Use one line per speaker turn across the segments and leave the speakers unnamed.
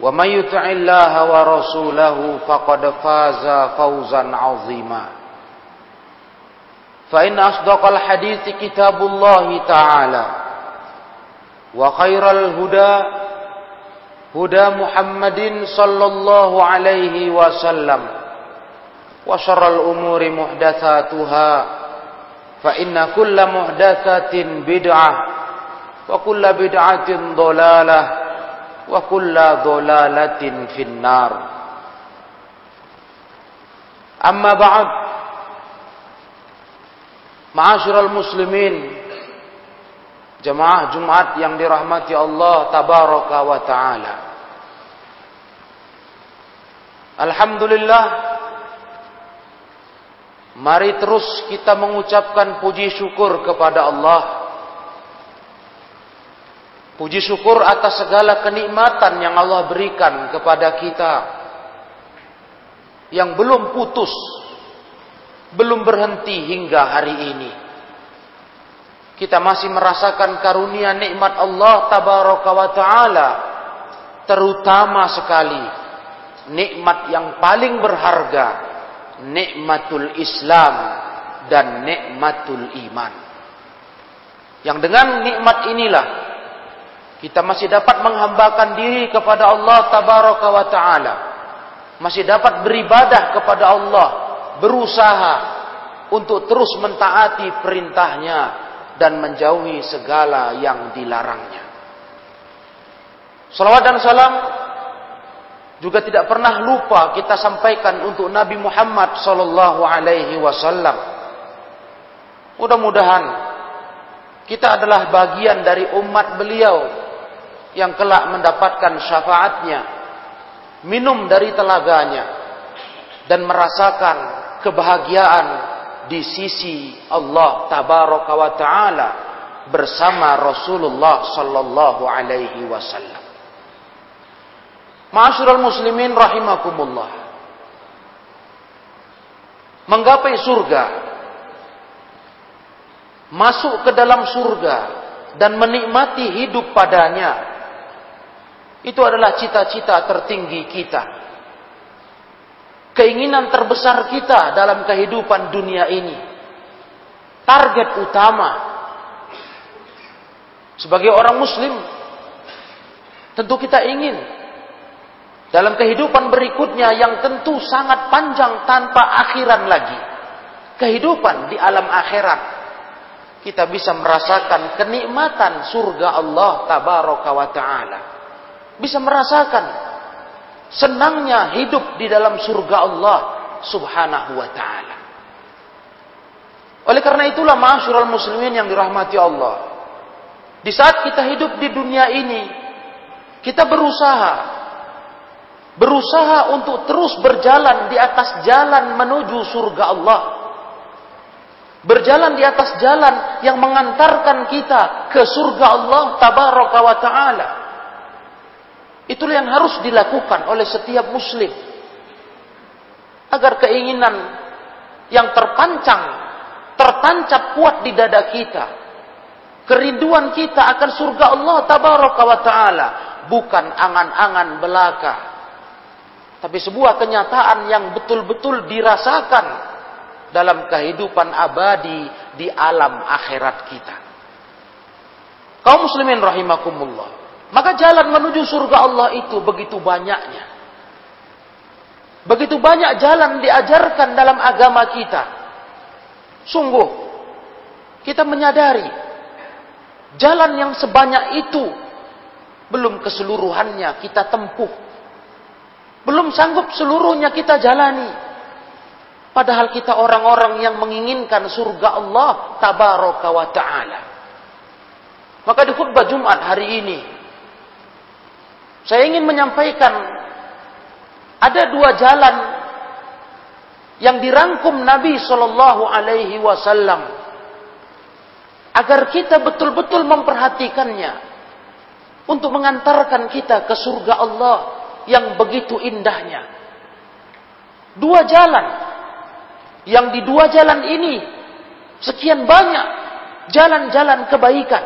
ومن يطع الله ورسوله فقد فاز فوزا عظيما. فإن أصدق الحديث كتاب الله تعالى وخير الهدى هدى محمد صلى الله عليه وسلم وشر الأمور محدثاتها فإن كل محدثة بدعة وكل بدعة ضلالة wa kulla dholalatin finnar. Amma ba'd. Ma'asyiral muslimin. Jemaah Jumat yang dirahmati Allah tabaraka wa taala. Alhamdulillah. Mari terus kita mengucapkan puji syukur kepada Allah. Puji syukur atas segala kenikmatan yang Allah berikan kepada kita Yang belum putus belum berhenti hingga hari ini. Kita masih merasakan karunia nikmat Allah tabaraka wa taala terutama sekali nikmat yang paling berharga nikmatul Islam dan nikmatul iman. Yang dengan nikmat inilah kita masih dapat menghambakan diri kepada Allah tabaraka wa taala. Masih dapat beribadah kepada Allah berusaha untuk terus mentaati perintahnya dan menjauhi segala yang dilarangnya. Salawat dan salam juga tidak pernah lupa kita sampaikan untuk Nabi Muhammad sallallahu alaihi wasallam. Mudah-mudahan kita adalah bagian dari umat beliau yang kelak mendapatkan syafaatnya, minum dari telaganya dan merasakan kebahagiaan di sisi Allah tabaraka wa taala bersama Rasulullah sallallahu alaihi wasallam. Ma'asyiral muslimin rahimakumullah. Menggapai surga masuk ke dalam surga dan menikmati hidup padanya itu adalah cita-cita tertinggi kita keinginan terbesar kita dalam kehidupan dunia ini. Target utama sebagai orang muslim tentu kita ingin dalam kehidupan berikutnya yang tentu sangat panjang tanpa akhiran lagi. Kehidupan di alam akhirat kita bisa merasakan kenikmatan surga Allah tabaraka wa taala. Bisa merasakan senangnya hidup di dalam surga Allah subhanahu wa ta'ala. Oleh karena itulah ma'asyiral muslimin yang dirahmati Allah. Di saat kita hidup di dunia ini, kita berusaha berusaha untuk terus berjalan di atas jalan menuju surga Allah. Berjalan di atas jalan yang mengantarkan kita ke surga Allah tabaraka wa taala. Itulah yang harus dilakukan oleh setiap muslim. Agar keinginan yang terpancang, tertancap kuat di dada kita. Kerinduan kita akan surga Allah tabaraka wa taala bukan angan-angan belaka. Tapi sebuah kenyataan yang betul-betul dirasakan dalam kehidupan abadi di alam akhirat kita. Kaum muslimin rahimakumullah. Maka jalan menuju surga Allah itu begitu banyaknya. Begitu banyak jalan diajarkan dalam agama kita. Sungguh, kita menyadari jalan yang sebanyak itu belum keseluruhannya kita tempuh. Belum sanggup seluruhnya kita jalani. Padahal kita orang-orang yang menginginkan surga Allah tabaraka wa ta'ala. Maka di khutbah Jumat hari ini, saya ingin menyampaikan ada dua jalan yang dirangkum Nabi Shallallahu Alaihi Wasallam agar kita betul-betul memperhatikannya untuk mengantarkan kita ke surga Allah yang begitu indahnya. Dua jalan yang di dua jalan ini sekian banyak jalan-jalan kebaikan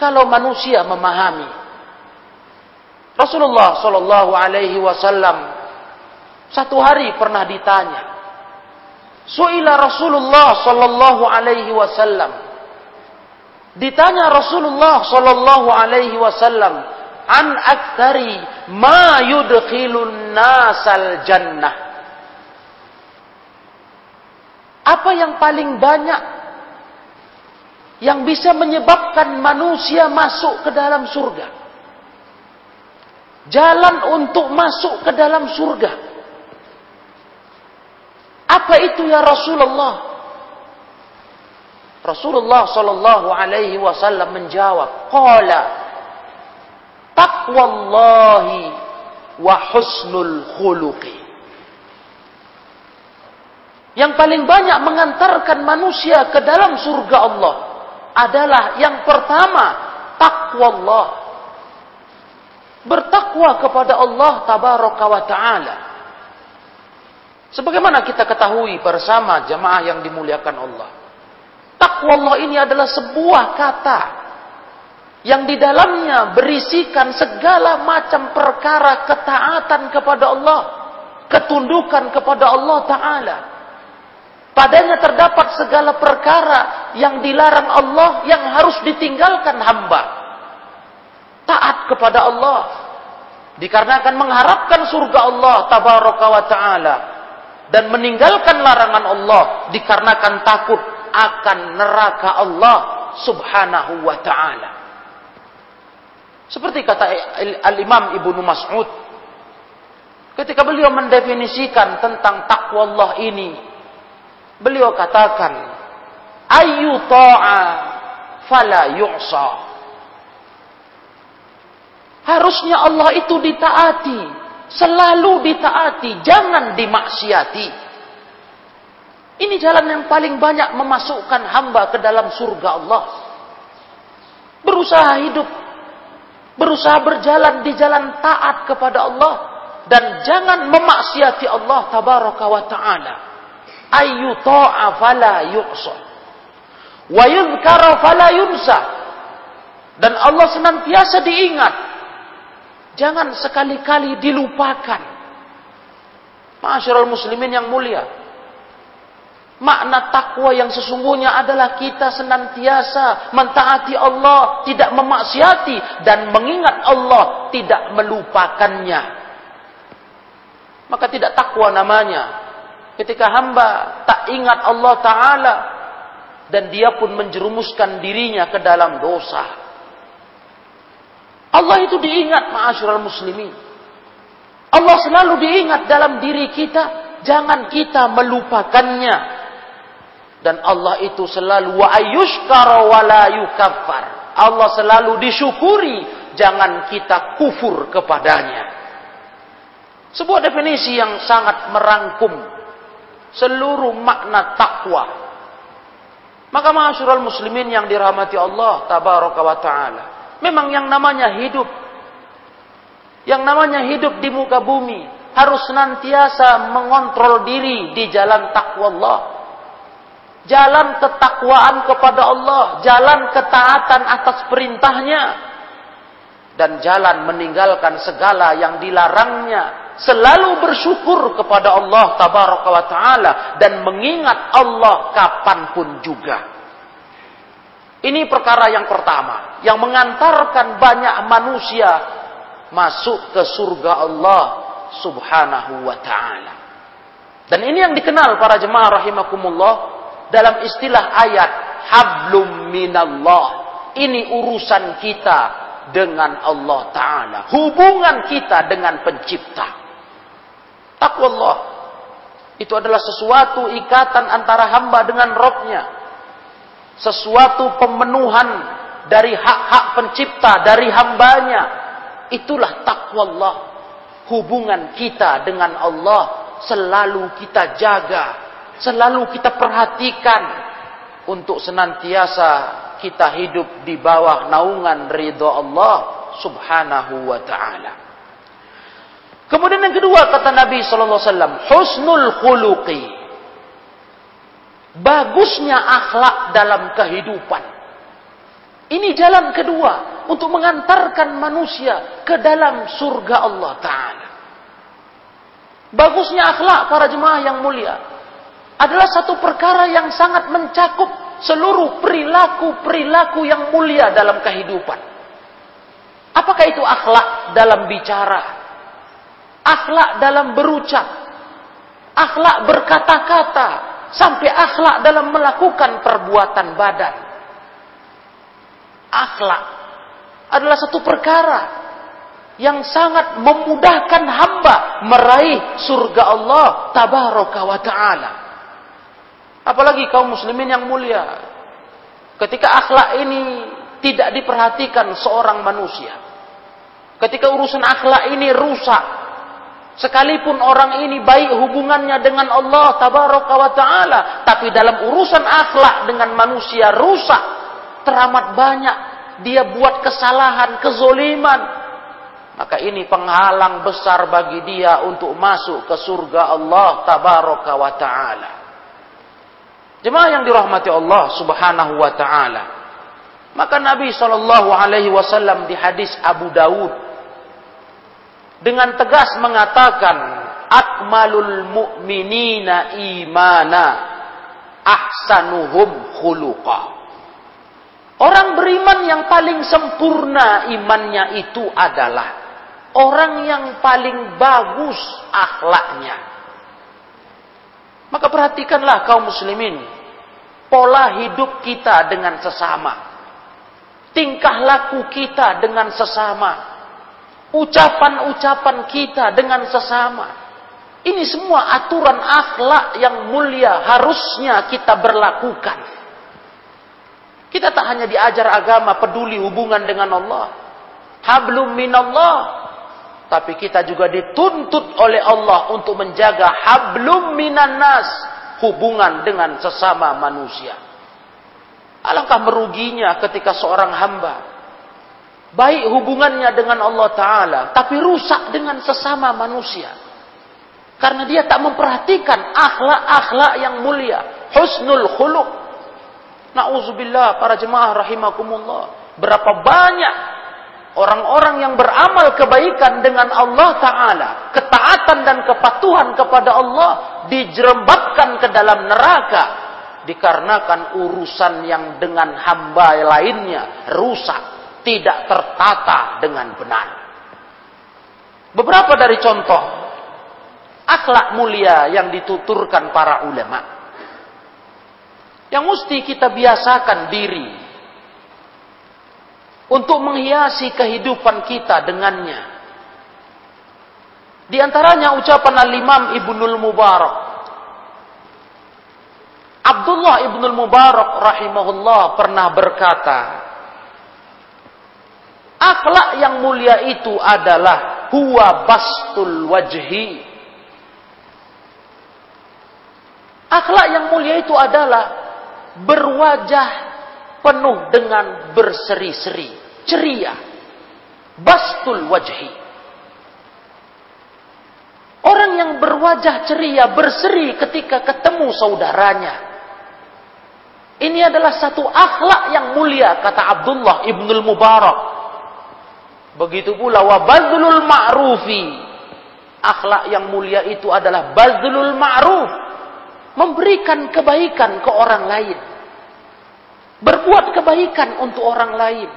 kalau manusia memahami Rasulullah Shallallahu Alaihi Wasallam satu hari pernah ditanya. Suila Rasulullah Shallallahu Alaihi Wasallam. Ditanya Rasulullah Shallallahu Alaihi Wasallam an aktari ma yudkhilun nasal jannah. Apa yang paling banyak yang bisa menyebabkan manusia masuk ke dalam surga? Jalan untuk masuk ke dalam surga. Apa itu ya Rasulullah? Rasulullah sallallahu alaihi wasallam menjawab, "Qala taqwallahi wa husnul khuluqi." Yang paling banyak mengantarkan manusia ke dalam surga Allah adalah yang pertama takwa Allah bertakwa kepada Allah tabaraka wa taala. Sebagaimana kita ketahui bersama jemaah yang dimuliakan Allah. Takwa Allah ini adalah sebuah kata yang di dalamnya berisikan segala macam perkara ketaatan kepada Allah, ketundukan kepada Allah taala. Padanya terdapat segala perkara yang dilarang Allah yang harus ditinggalkan hamba taat kepada Allah. Dikarenakan mengharapkan surga Allah tabaraka wa taala. Dan meninggalkan larangan Allah dikarenakan takut akan neraka Allah subhanahu wa taala. Seperti kata al-Imam Ibnu Mas'ud ketika beliau mendefinisikan tentang takwa Allah ini beliau katakan ayu ta'a fala yu'sa Harusnya Allah itu ditaati. Selalu ditaati. Jangan dimaksiati. Ini jalan yang paling banyak memasukkan hamba ke dalam surga Allah. Berusaha hidup. Berusaha berjalan di jalan taat kepada Allah. Dan jangan memaksiati Allah tabaraka wa ta'ala. Ayu ta'a fala yuqsa. Wa yudhkara fala yunsa. Dan Allah senantiasa diingat Jangan sekali-kali dilupakan. Masyarul muslimin yang mulia. Makna takwa yang sesungguhnya adalah kita senantiasa mentaati Allah, tidak memaksiati dan mengingat Allah, tidak melupakannya. Maka tidak takwa namanya. Ketika hamba tak ingat Allah Ta'ala dan dia pun menjerumuskan dirinya ke dalam dosa. Allah itu diingat ma'asyiral muslimin. Allah selalu diingat dalam diri kita, jangan kita melupakannya. Dan Allah itu selalu wa ayyushkara wa la yukaffar. Allah selalu disyukuri, jangan kita kufur kepadanya. Sebuah definisi yang sangat merangkum seluruh makna takwa. Maka ma'asyiral muslimin yang dirahmati Allah tabaraka wa taala. Memang yang namanya hidup, yang namanya hidup di muka bumi, harus senantiasa mengontrol diri di jalan takwa Allah. Jalan ketakwaan kepada Allah, jalan ketaatan atas perintahnya, dan jalan meninggalkan segala yang dilarangnya. Selalu bersyukur kepada Allah tabaraka wa ta'ala dan mengingat Allah kapan pun juga. Ini perkara yang pertama yang mengantarkan banyak manusia masuk ke surga Allah subhanahu wa ta'ala. Dan ini yang dikenal para jemaah rahimakumullah dalam istilah ayat hablum minallah. Ini urusan kita dengan Allah Ta'ala. Hubungan kita dengan pencipta. Takwa Allah. Itu adalah sesuatu ikatan antara hamba dengan Robnya. Sesuatu pemenuhan dari hak-hak pencipta, dari hambanya. Itulah takwa Allah hubungan kita dengan Allah selalu kita jaga, selalu kita perhatikan untuk senantiasa kita hidup di bawah naungan ridho Allah Subhanahu wa taala. Kemudian yang kedua kata Nabi wasallam, husnul khuluqi. Bagusnya akhlak dalam kehidupan. Ini jalan kedua untuk mengantarkan manusia ke dalam surga Allah Ta'ala. Bagusnya akhlak para jemaah yang mulia adalah satu perkara yang sangat mencakup seluruh perilaku-perilaku yang mulia dalam kehidupan. Apakah itu akhlak dalam bicara? Akhlak dalam berucap? Akhlak berkata-kata? Sampai akhlak dalam melakukan perbuatan badan? akhlak adalah satu perkara yang sangat memudahkan hamba meraih surga Allah tabaraka wa taala. Apalagi kaum muslimin yang mulia. Ketika akhlak ini tidak diperhatikan seorang manusia. Ketika urusan akhlak ini rusak. Sekalipun orang ini baik hubungannya dengan Allah tabaraka wa taala, tapi dalam urusan akhlak dengan manusia rusak, teramat banyak dia buat kesalahan, kezoliman. Maka ini penghalang besar bagi dia untuk masuk ke surga Allah tabaraka wa ta'ala. Jemaah yang dirahmati Allah subhanahu wa ta'ala. Maka Nabi sallallahu alaihi wasallam di hadis Abu Dawud dengan tegas mengatakan akmalul mu'minina imana ahsanuhum khuluqa. Orang beriman yang paling sempurna imannya itu adalah orang yang paling bagus akhlaknya. Maka perhatikanlah kaum muslimin pola hidup kita dengan sesama. Tingkah laku kita dengan sesama. Ucapan-ucapan kita dengan sesama. Ini semua aturan akhlak yang mulia harusnya kita berlakukan. Kita tak hanya diajar agama peduli hubungan dengan Allah. Hablum minallah. Tapi kita juga dituntut oleh Allah untuk menjaga hablum minannas. Hubungan dengan sesama manusia. Alangkah meruginya ketika seorang hamba. Baik hubungannya dengan Allah Ta'ala. Tapi rusak dengan sesama manusia. Karena dia tak memperhatikan akhlak-akhlak yang mulia. Husnul khuluq Nauzubillah para jemaah rahimakumullah. Berapa banyak orang-orang yang beramal kebaikan dengan Allah Ta'ala. Ketaatan dan kepatuhan kepada Allah dijerembabkan ke dalam neraka. Dikarenakan urusan yang dengan hamba lainnya rusak. Tidak tertata dengan benar. Beberapa dari contoh akhlak mulia yang dituturkan para ulama yang mesti kita biasakan diri untuk menghiasi kehidupan kita dengannya. Di antaranya ucapan Al-Imam Ibnul Mubarak. Abdullah Ibnul Mubarak rahimahullah pernah berkata, Akhlak yang mulia itu adalah huwa bastul wajhi. Akhlak yang mulia itu adalah berwajah penuh dengan berseri-seri, ceria. Bastul wajhi. yang berwajah ceria, berseri ketika ketemu saudaranya. Ini adalah satu akhlak yang mulia, kata Abdullah ibnul Mubarak. Begitu pula wabadlul ma'rufi. Akhlak yang mulia itu adalah bazlul ma'ruf. Memberikan kebaikan ke orang lain. Berbuat kebaikan untuk orang lain.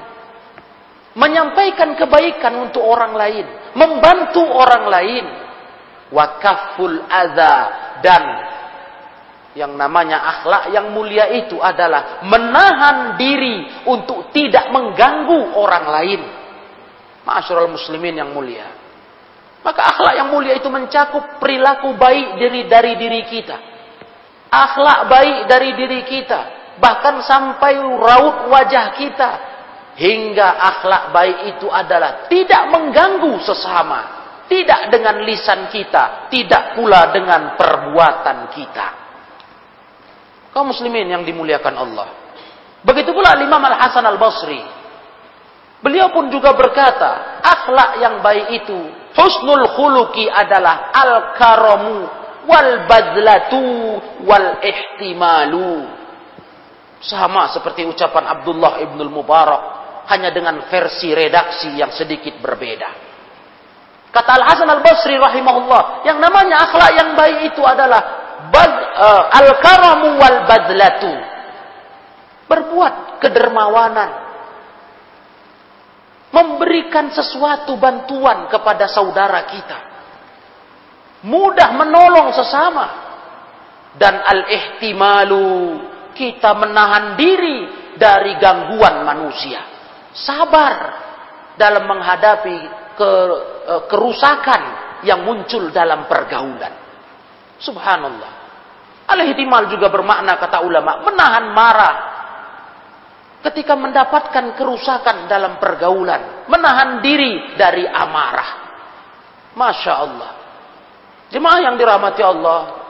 Menyampaikan kebaikan untuk orang lain. Membantu orang lain. Wakaful adha. Dan yang namanya akhlak yang mulia itu adalah menahan diri untuk tidak mengganggu orang lain. Ma'asyiral muslimin yang mulia. Maka akhlak yang mulia itu mencakup perilaku baik dari dari diri kita. Akhlak baik dari diri kita. Bahkan sampai raut wajah kita. Hingga akhlak baik itu adalah tidak mengganggu sesama. Tidak dengan lisan kita. Tidak pula dengan perbuatan kita. Kaum muslimin yang dimuliakan Allah. Begitu pula Imam Al-Hasan Al-Basri beliau pun juga berkata akhlak yang baik itu husnul khuluqi adalah al-karamu wal badlatu wal ihtimalu sama seperti ucapan Abdullah ibnul Mubarak. Hanya dengan versi redaksi yang sedikit berbeda. Kata Al-Hasan Al-Basri rahimahullah. Yang namanya akhlak yang baik itu adalah uh, al-karamu wal badlatu. Berbuat kedermawanan. Memberikan sesuatu bantuan kepada saudara kita. Mudah menolong sesama. Dan al-ihtimalu kita menahan diri dari gangguan manusia. Sabar dalam menghadapi ke, e, kerusakan yang muncul dalam pergaulan. Subhanallah. Al-ihtimal juga bermakna kata ulama menahan marah ketika mendapatkan kerusakan dalam pergaulan, menahan diri dari amarah. Masya Allah. Jemaah yang dirahmati Allah,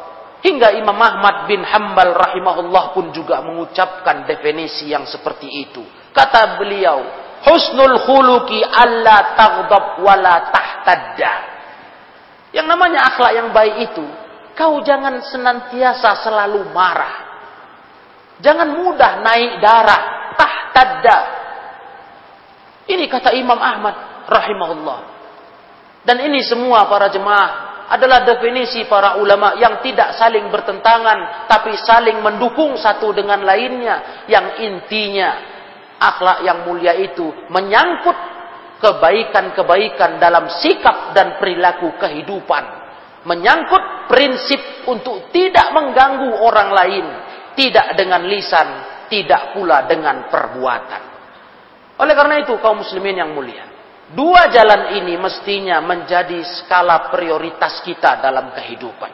Hingga Imam Ahmad bin Hambal rahimahullah pun juga mengucapkan definisi yang seperti itu. Kata beliau, husnul khuluki alla taghdab wala tahtadda. Yang namanya akhlak yang baik itu, kau jangan senantiasa selalu marah. Jangan mudah naik darah, tahtadda. Ini kata Imam Ahmad rahimahullah. Dan ini semua para jemaah adalah definisi para ulama yang tidak saling bertentangan tapi saling mendukung satu dengan lainnya yang intinya akhlak yang mulia itu menyangkut kebaikan-kebaikan dalam sikap dan perilaku kehidupan menyangkut prinsip untuk tidak mengganggu orang lain tidak dengan lisan tidak pula dengan perbuatan oleh karena itu kaum muslimin yang mulia Dua jalan ini mestinya menjadi skala prioritas kita dalam kehidupan.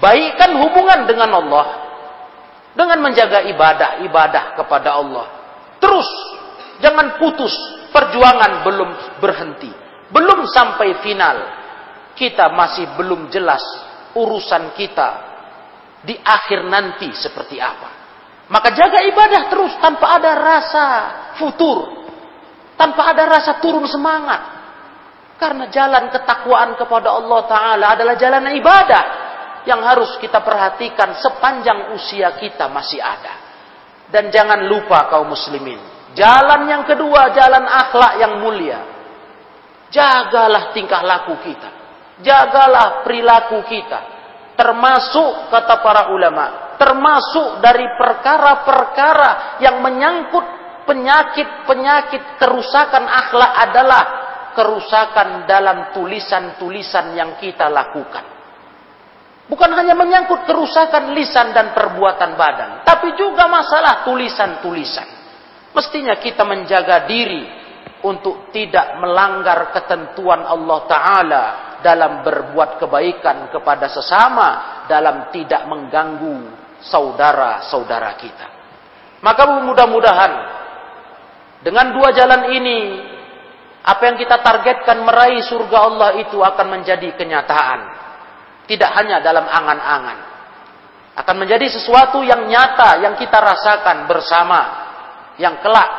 Baikkan hubungan dengan Allah dengan menjaga ibadah-ibadah kepada Allah. Terus jangan putus, perjuangan belum berhenti. Belum sampai final. Kita masih belum jelas urusan kita di akhir nanti seperti apa. Maka jaga ibadah terus tanpa ada rasa futur, tanpa ada rasa turun semangat. Karena jalan ketakwaan kepada Allah Ta'ala adalah jalan ibadah. Yang harus kita perhatikan sepanjang usia kita masih ada. Dan jangan lupa kaum muslimin. Jalan yang kedua, jalan akhlak yang mulia. Jagalah tingkah laku kita. Jagalah perilaku kita. Termasuk kata para ulama. Termasuk dari perkara-perkara yang menyangkut penyakit-penyakit kerusakan akhlak adalah kerusakan dalam tulisan-tulisan yang kita lakukan. Bukan hanya menyangkut kerusakan lisan dan perbuatan badan, tapi juga masalah tulisan-tulisan. Mestinya kita menjaga diri untuk tidak melanggar ketentuan Allah Ta'ala dalam berbuat kebaikan kepada sesama, dalam tidak mengganggu saudara-saudara kita. Maka mudah-mudahan dengan dua jalan ini, apa yang kita targetkan meraih surga Allah itu akan menjadi kenyataan. Tidak hanya dalam angan-angan. Akan menjadi sesuatu yang nyata, yang kita rasakan bersama. Yang kelak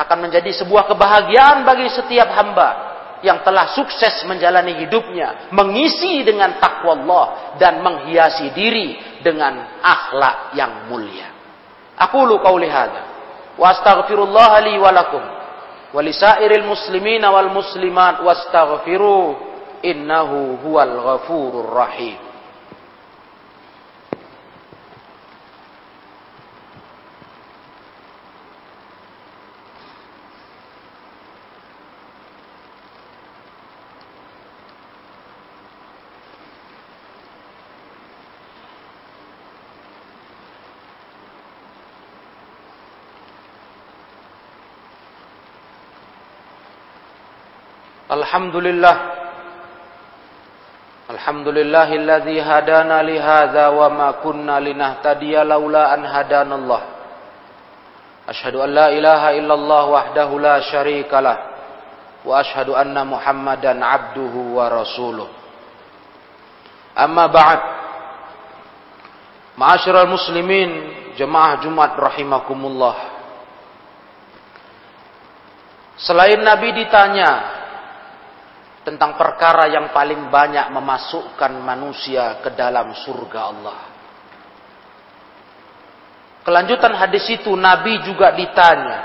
akan menjadi sebuah kebahagiaan bagi setiap hamba. Yang telah sukses menjalani hidupnya mengisi dengan takwa Allah dan menghiasi diri dengan akhlak yang mulia. Aku lu qauli hadza wa astaghfirullah li wa lakum wa lisairil muslimina wal muslimat wastaghfiru innahu huwal ghafurur rahim. الحمد لله الحمد لله الذي هدانا لهذا وما كنا لنهتدي لولا أن هدانا الله أشهد أن لا إله إلا الله وحده لا شريك له وأشهد أن محمدا عبده ورسوله أما بعد معاشر المسلمين جماعة جمعة رحمكم الله Selain Nabi ditanya tentang perkara yang paling banyak memasukkan manusia ke dalam surga Allah. Kelanjutan hadis itu Nabi juga ditanya,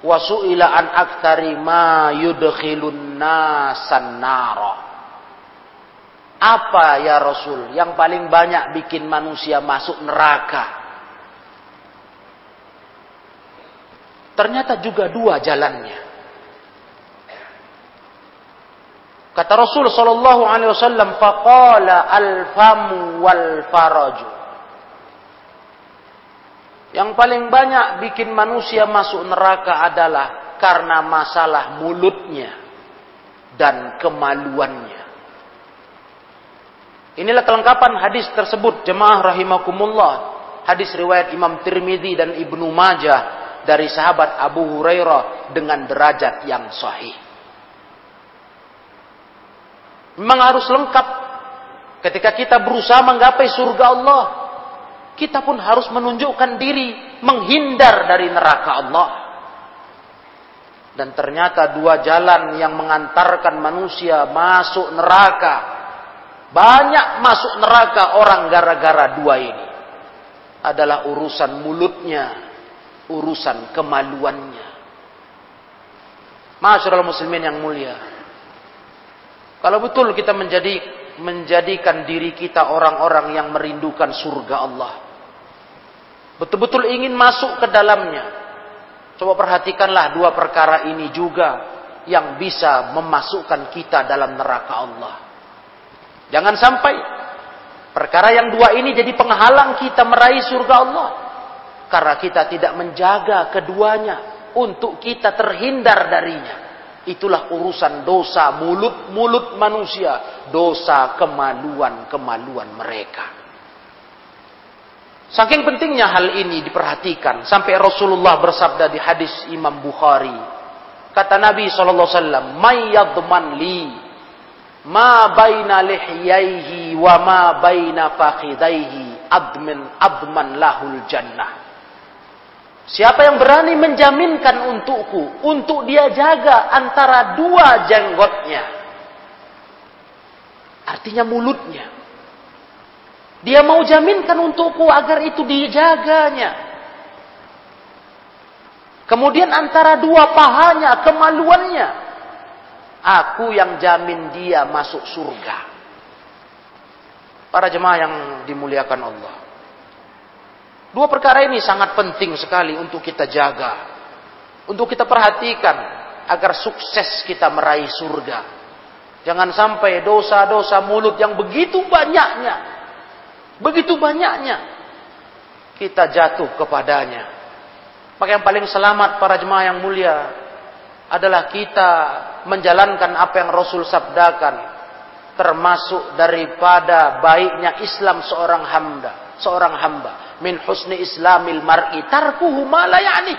wasu'ila an aktari ma yudkhilun nasan nara. Apa ya Rasul yang paling banyak bikin manusia masuk neraka? Ternyata juga dua jalannya. Kata Rasul sallallahu alaihi wasallam, "Faqala al-famu wal faraju." Yang paling banyak bikin manusia masuk neraka adalah karena masalah mulutnya dan kemaluannya. Inilah kelengkapan hadis tersebut, jemaah rahimakumullah. Hadis riwayat Imam Tirmidzi dan Ibnu Majah dari sahabat Abu Hurairah dengan derajat yang sahih. Memang harus lengkap. Ketika kita berusaha menggapai surga Allah, kita pun harus menunjukkan diri menghindar dari neraka Allah. Dan ternyata dua jalan yang mengantarkan manusia masuk neraka. Banyak masuk neraka orang gara-gara dua ini. Adalah urusan mulutnya, urusan kemaluannya. Masyarakat muslimin yang mulia. Kalau betul kita menjadi menjadikan diri kita orang-orang yang merindukan surga Allah. Betul-betul ingin masuk ke dalamnya. Coba perhatikanlah dua perkara ini juga yang bisa memasukkan kita dalam neraka Allah. Jangan sampai perkara yang dua ini jadi penghalang kita meraih surga Allah. Karena kita tidak menjaga keduanya untuk kita terhindar darinya. Itulah urusan dosa mulut-mulut manusia, dosa kemaluan-kemaluan mereka. Saking pentingnya hal ini diperhatikan sampai Rasulullah bersabda di hadis Imam Bukhari. Kata Nabi sallallahu alaihi wasallam, "May yadman li ma baina lihyaihi wa ma baina fakhidaihi admin adman lahul jannah." Siapa yang berani menjaminkan untukku untuk dia jaga antara dua jenggotnya? Artinya mulutnya. Dia mau jaminkan untukku agar itu dijaganya. Kemudian antara dua pahanya, kemaluannya. Aku yang jamin dia masuk surga. Para jemaah yang dimuliakan Allah. Dua perkara ini sangat penting sekali untuk kita jaga. Untuk kita perhatikan agar sukses kita meraih surga. Jangan sampai dosa-dosa mulut yang begitu banyaknya. Begitu banyaknya. Kita jatuh kepadanya. Maka yang paling selamat para jemaah yang mulia adalah kita menjalankan apa yang Rasul sabdakan termasuk daripada baiknya Islam seorang hamba, seorang hamba min husni islamil mar'i tarkuhu ma la ya'ni.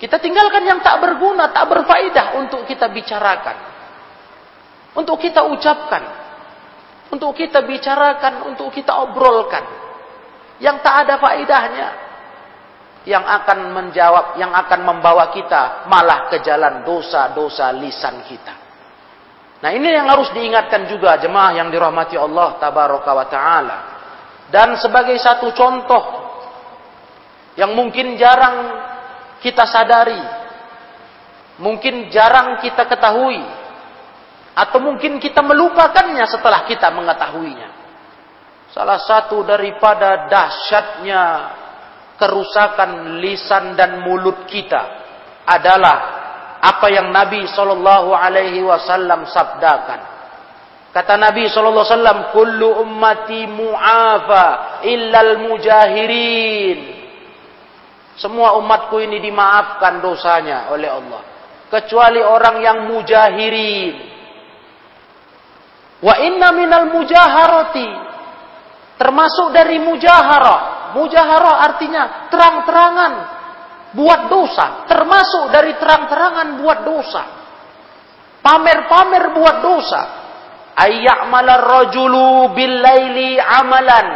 Kita tinggalkan yang tak berguna, tak berfaedah untuk kita bicarakan. Untuk kita ucapkan. Untuk kita bicarakan, untuk kita obrolkan. Yang tak ada faedahnya. yang akan menjawab, yang akan membawa kita malah ke jalan dosa-dosa lisan kita. Nah ini yang harus diingatkan juga jemaah yang dirahmati Allah tabaraka wa ta'ala. Dan sebagai satu contoh yang mungkin jarang kita sadari, mungkin jarang kita ketahui, atau mungkin kita melupakannya setelah kita mengetahuinya. Salah satu daripada dahsyatnya kerusakan lisan dan mulut kita adalah apa yang Nabi Shallallahu Alaihi Wasallam sabdakan. Kata Nabi Shallallahu Alaihi Wasallam, "Kullu ummati mu'afa illal mujahirin." Semua umatku ini dimaafkan dosanya oleh Allah, kecuali orang yang mujahirin. Wa inna minal mujaharati termasuk dari mujaharah Mujaharah artinya terang-terangan buat dosa. Termasuk dari terang-terangan buat dosa. Pamer-pamer buat dosa. Ayya'malar rajulu billaili amalan.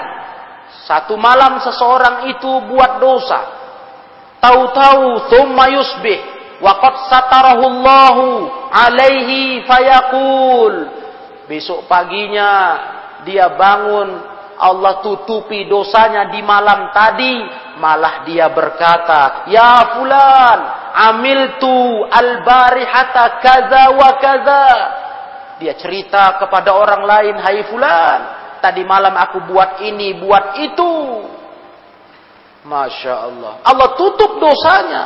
Satu malam seseorang itu buat dosa. Tahu-tahu thumma yusbih. Waqad satarahullahu alaihi fayaqul. Besok paginya dia bangun Allah tutupi dosanya di malam tadi, malah dia berkata, "Ya fulan, amiltu al-barihata kaza wa kaza." Dia cerita kepada orang lain, "Hai fulan, tadi malam aku buat ini, buat itu." Masya Allah. Allah tutup dosanya.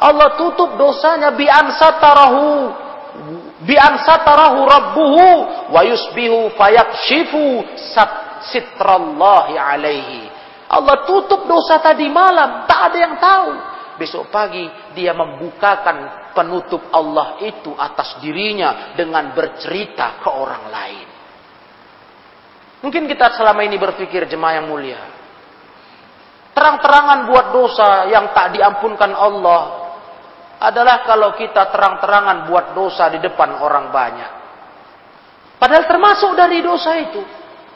Allah tutup dosanya bi ansatarahu bi ansatarahu rabbuhu wa yusbihu fayakshifu sitrallahi alaihi. Allah tutup dosa tadi malam, tak ada yang tahu. Besok pagi dia membukakan penutup Allah itu atas dirinya dengan bercerita ke orang lain. Mungkin kita selama ini berpikir jemaah yang mulia. Terang-terangan buat dosa yang tak diampunkan Allah adalah kalau kita terang-terangan buat dosa di depan orang banyak. Padahal termasuk dari dosa itu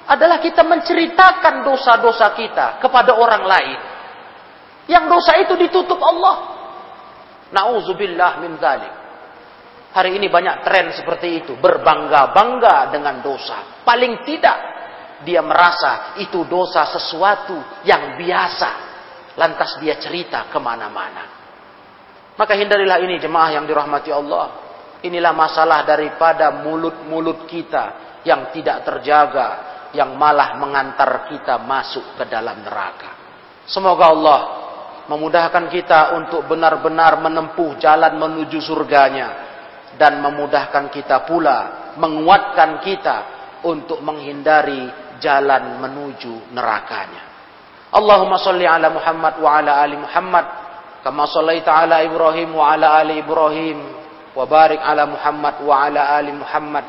adalah kita menceritakan dosa-dosa kita kepada orang lain. Yang dosa itu ditutup Allah. Nauzubillah min dzalik. Hari ini banyak tren seperti itu, berbangga-bangga dengan dosa. Paling tidak dia merasa itu dosa sesuatu yang biasa. Lantas dia cerita ke mana-mana. Maka hindarilah ini jemaah yang dirahmati Allah. Inilah masalah daripada mulut-mulut kita yang tidak terjaga, yang malah mengantar kita masuk ke dalam neraka. Semoga Allah memudahkan kita untuk benar-benar menempuh jalan menuju surganya dan memudahkan kita pula menguatkan kita untuk menghindari jalan menuju nerakanya. Allahumma salli ala Muhammad wa ala ali Muhammad kama sallaita ala Ibrahim wa ala ali Ibrahim wa barik ala Muhammad wa ala ali Muhammad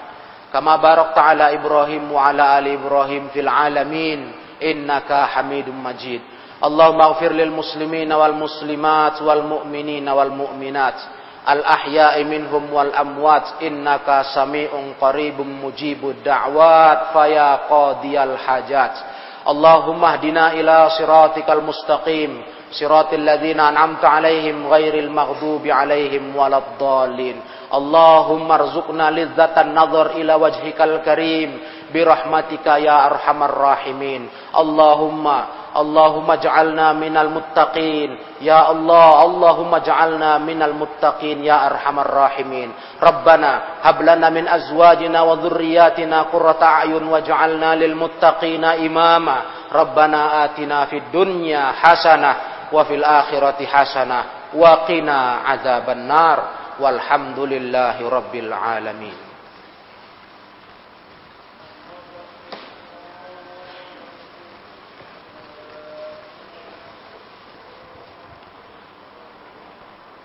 kama barakta ala Ibrahim wa ala ali Ibrahim fil alamin innaka Hamidum Majid. اللهم اغفر للمسلمين والمسلمات والمؤمنين والمؤمنات الأحياء منهم والأموات إنك سميع قريب مجيب الدعوات فيا قاضي الحاجات اللهم اهدنا إلى صراطك المستقيم صراط الذين أنعمت عليهم غير المغضوب عليهم ولا الضالين اللهم ارزقنا لذة النظر إلى وجهك الكريم برحمتك يا أرحم الراحمين اللهم اللهم اجعلنا من المتقين. يا الله اللهم اجعلنا من المتقين يا أرحم الراحمين. ربنا هب لنا من أزواجنا وذرياتنا قرة أعين واجعلنا للمتقين إماما. ربنا آتنا في الدنيا حسنة وفي الآخرة حسنة وقنا عذاب النار. walhamdulillahi rabbil alamin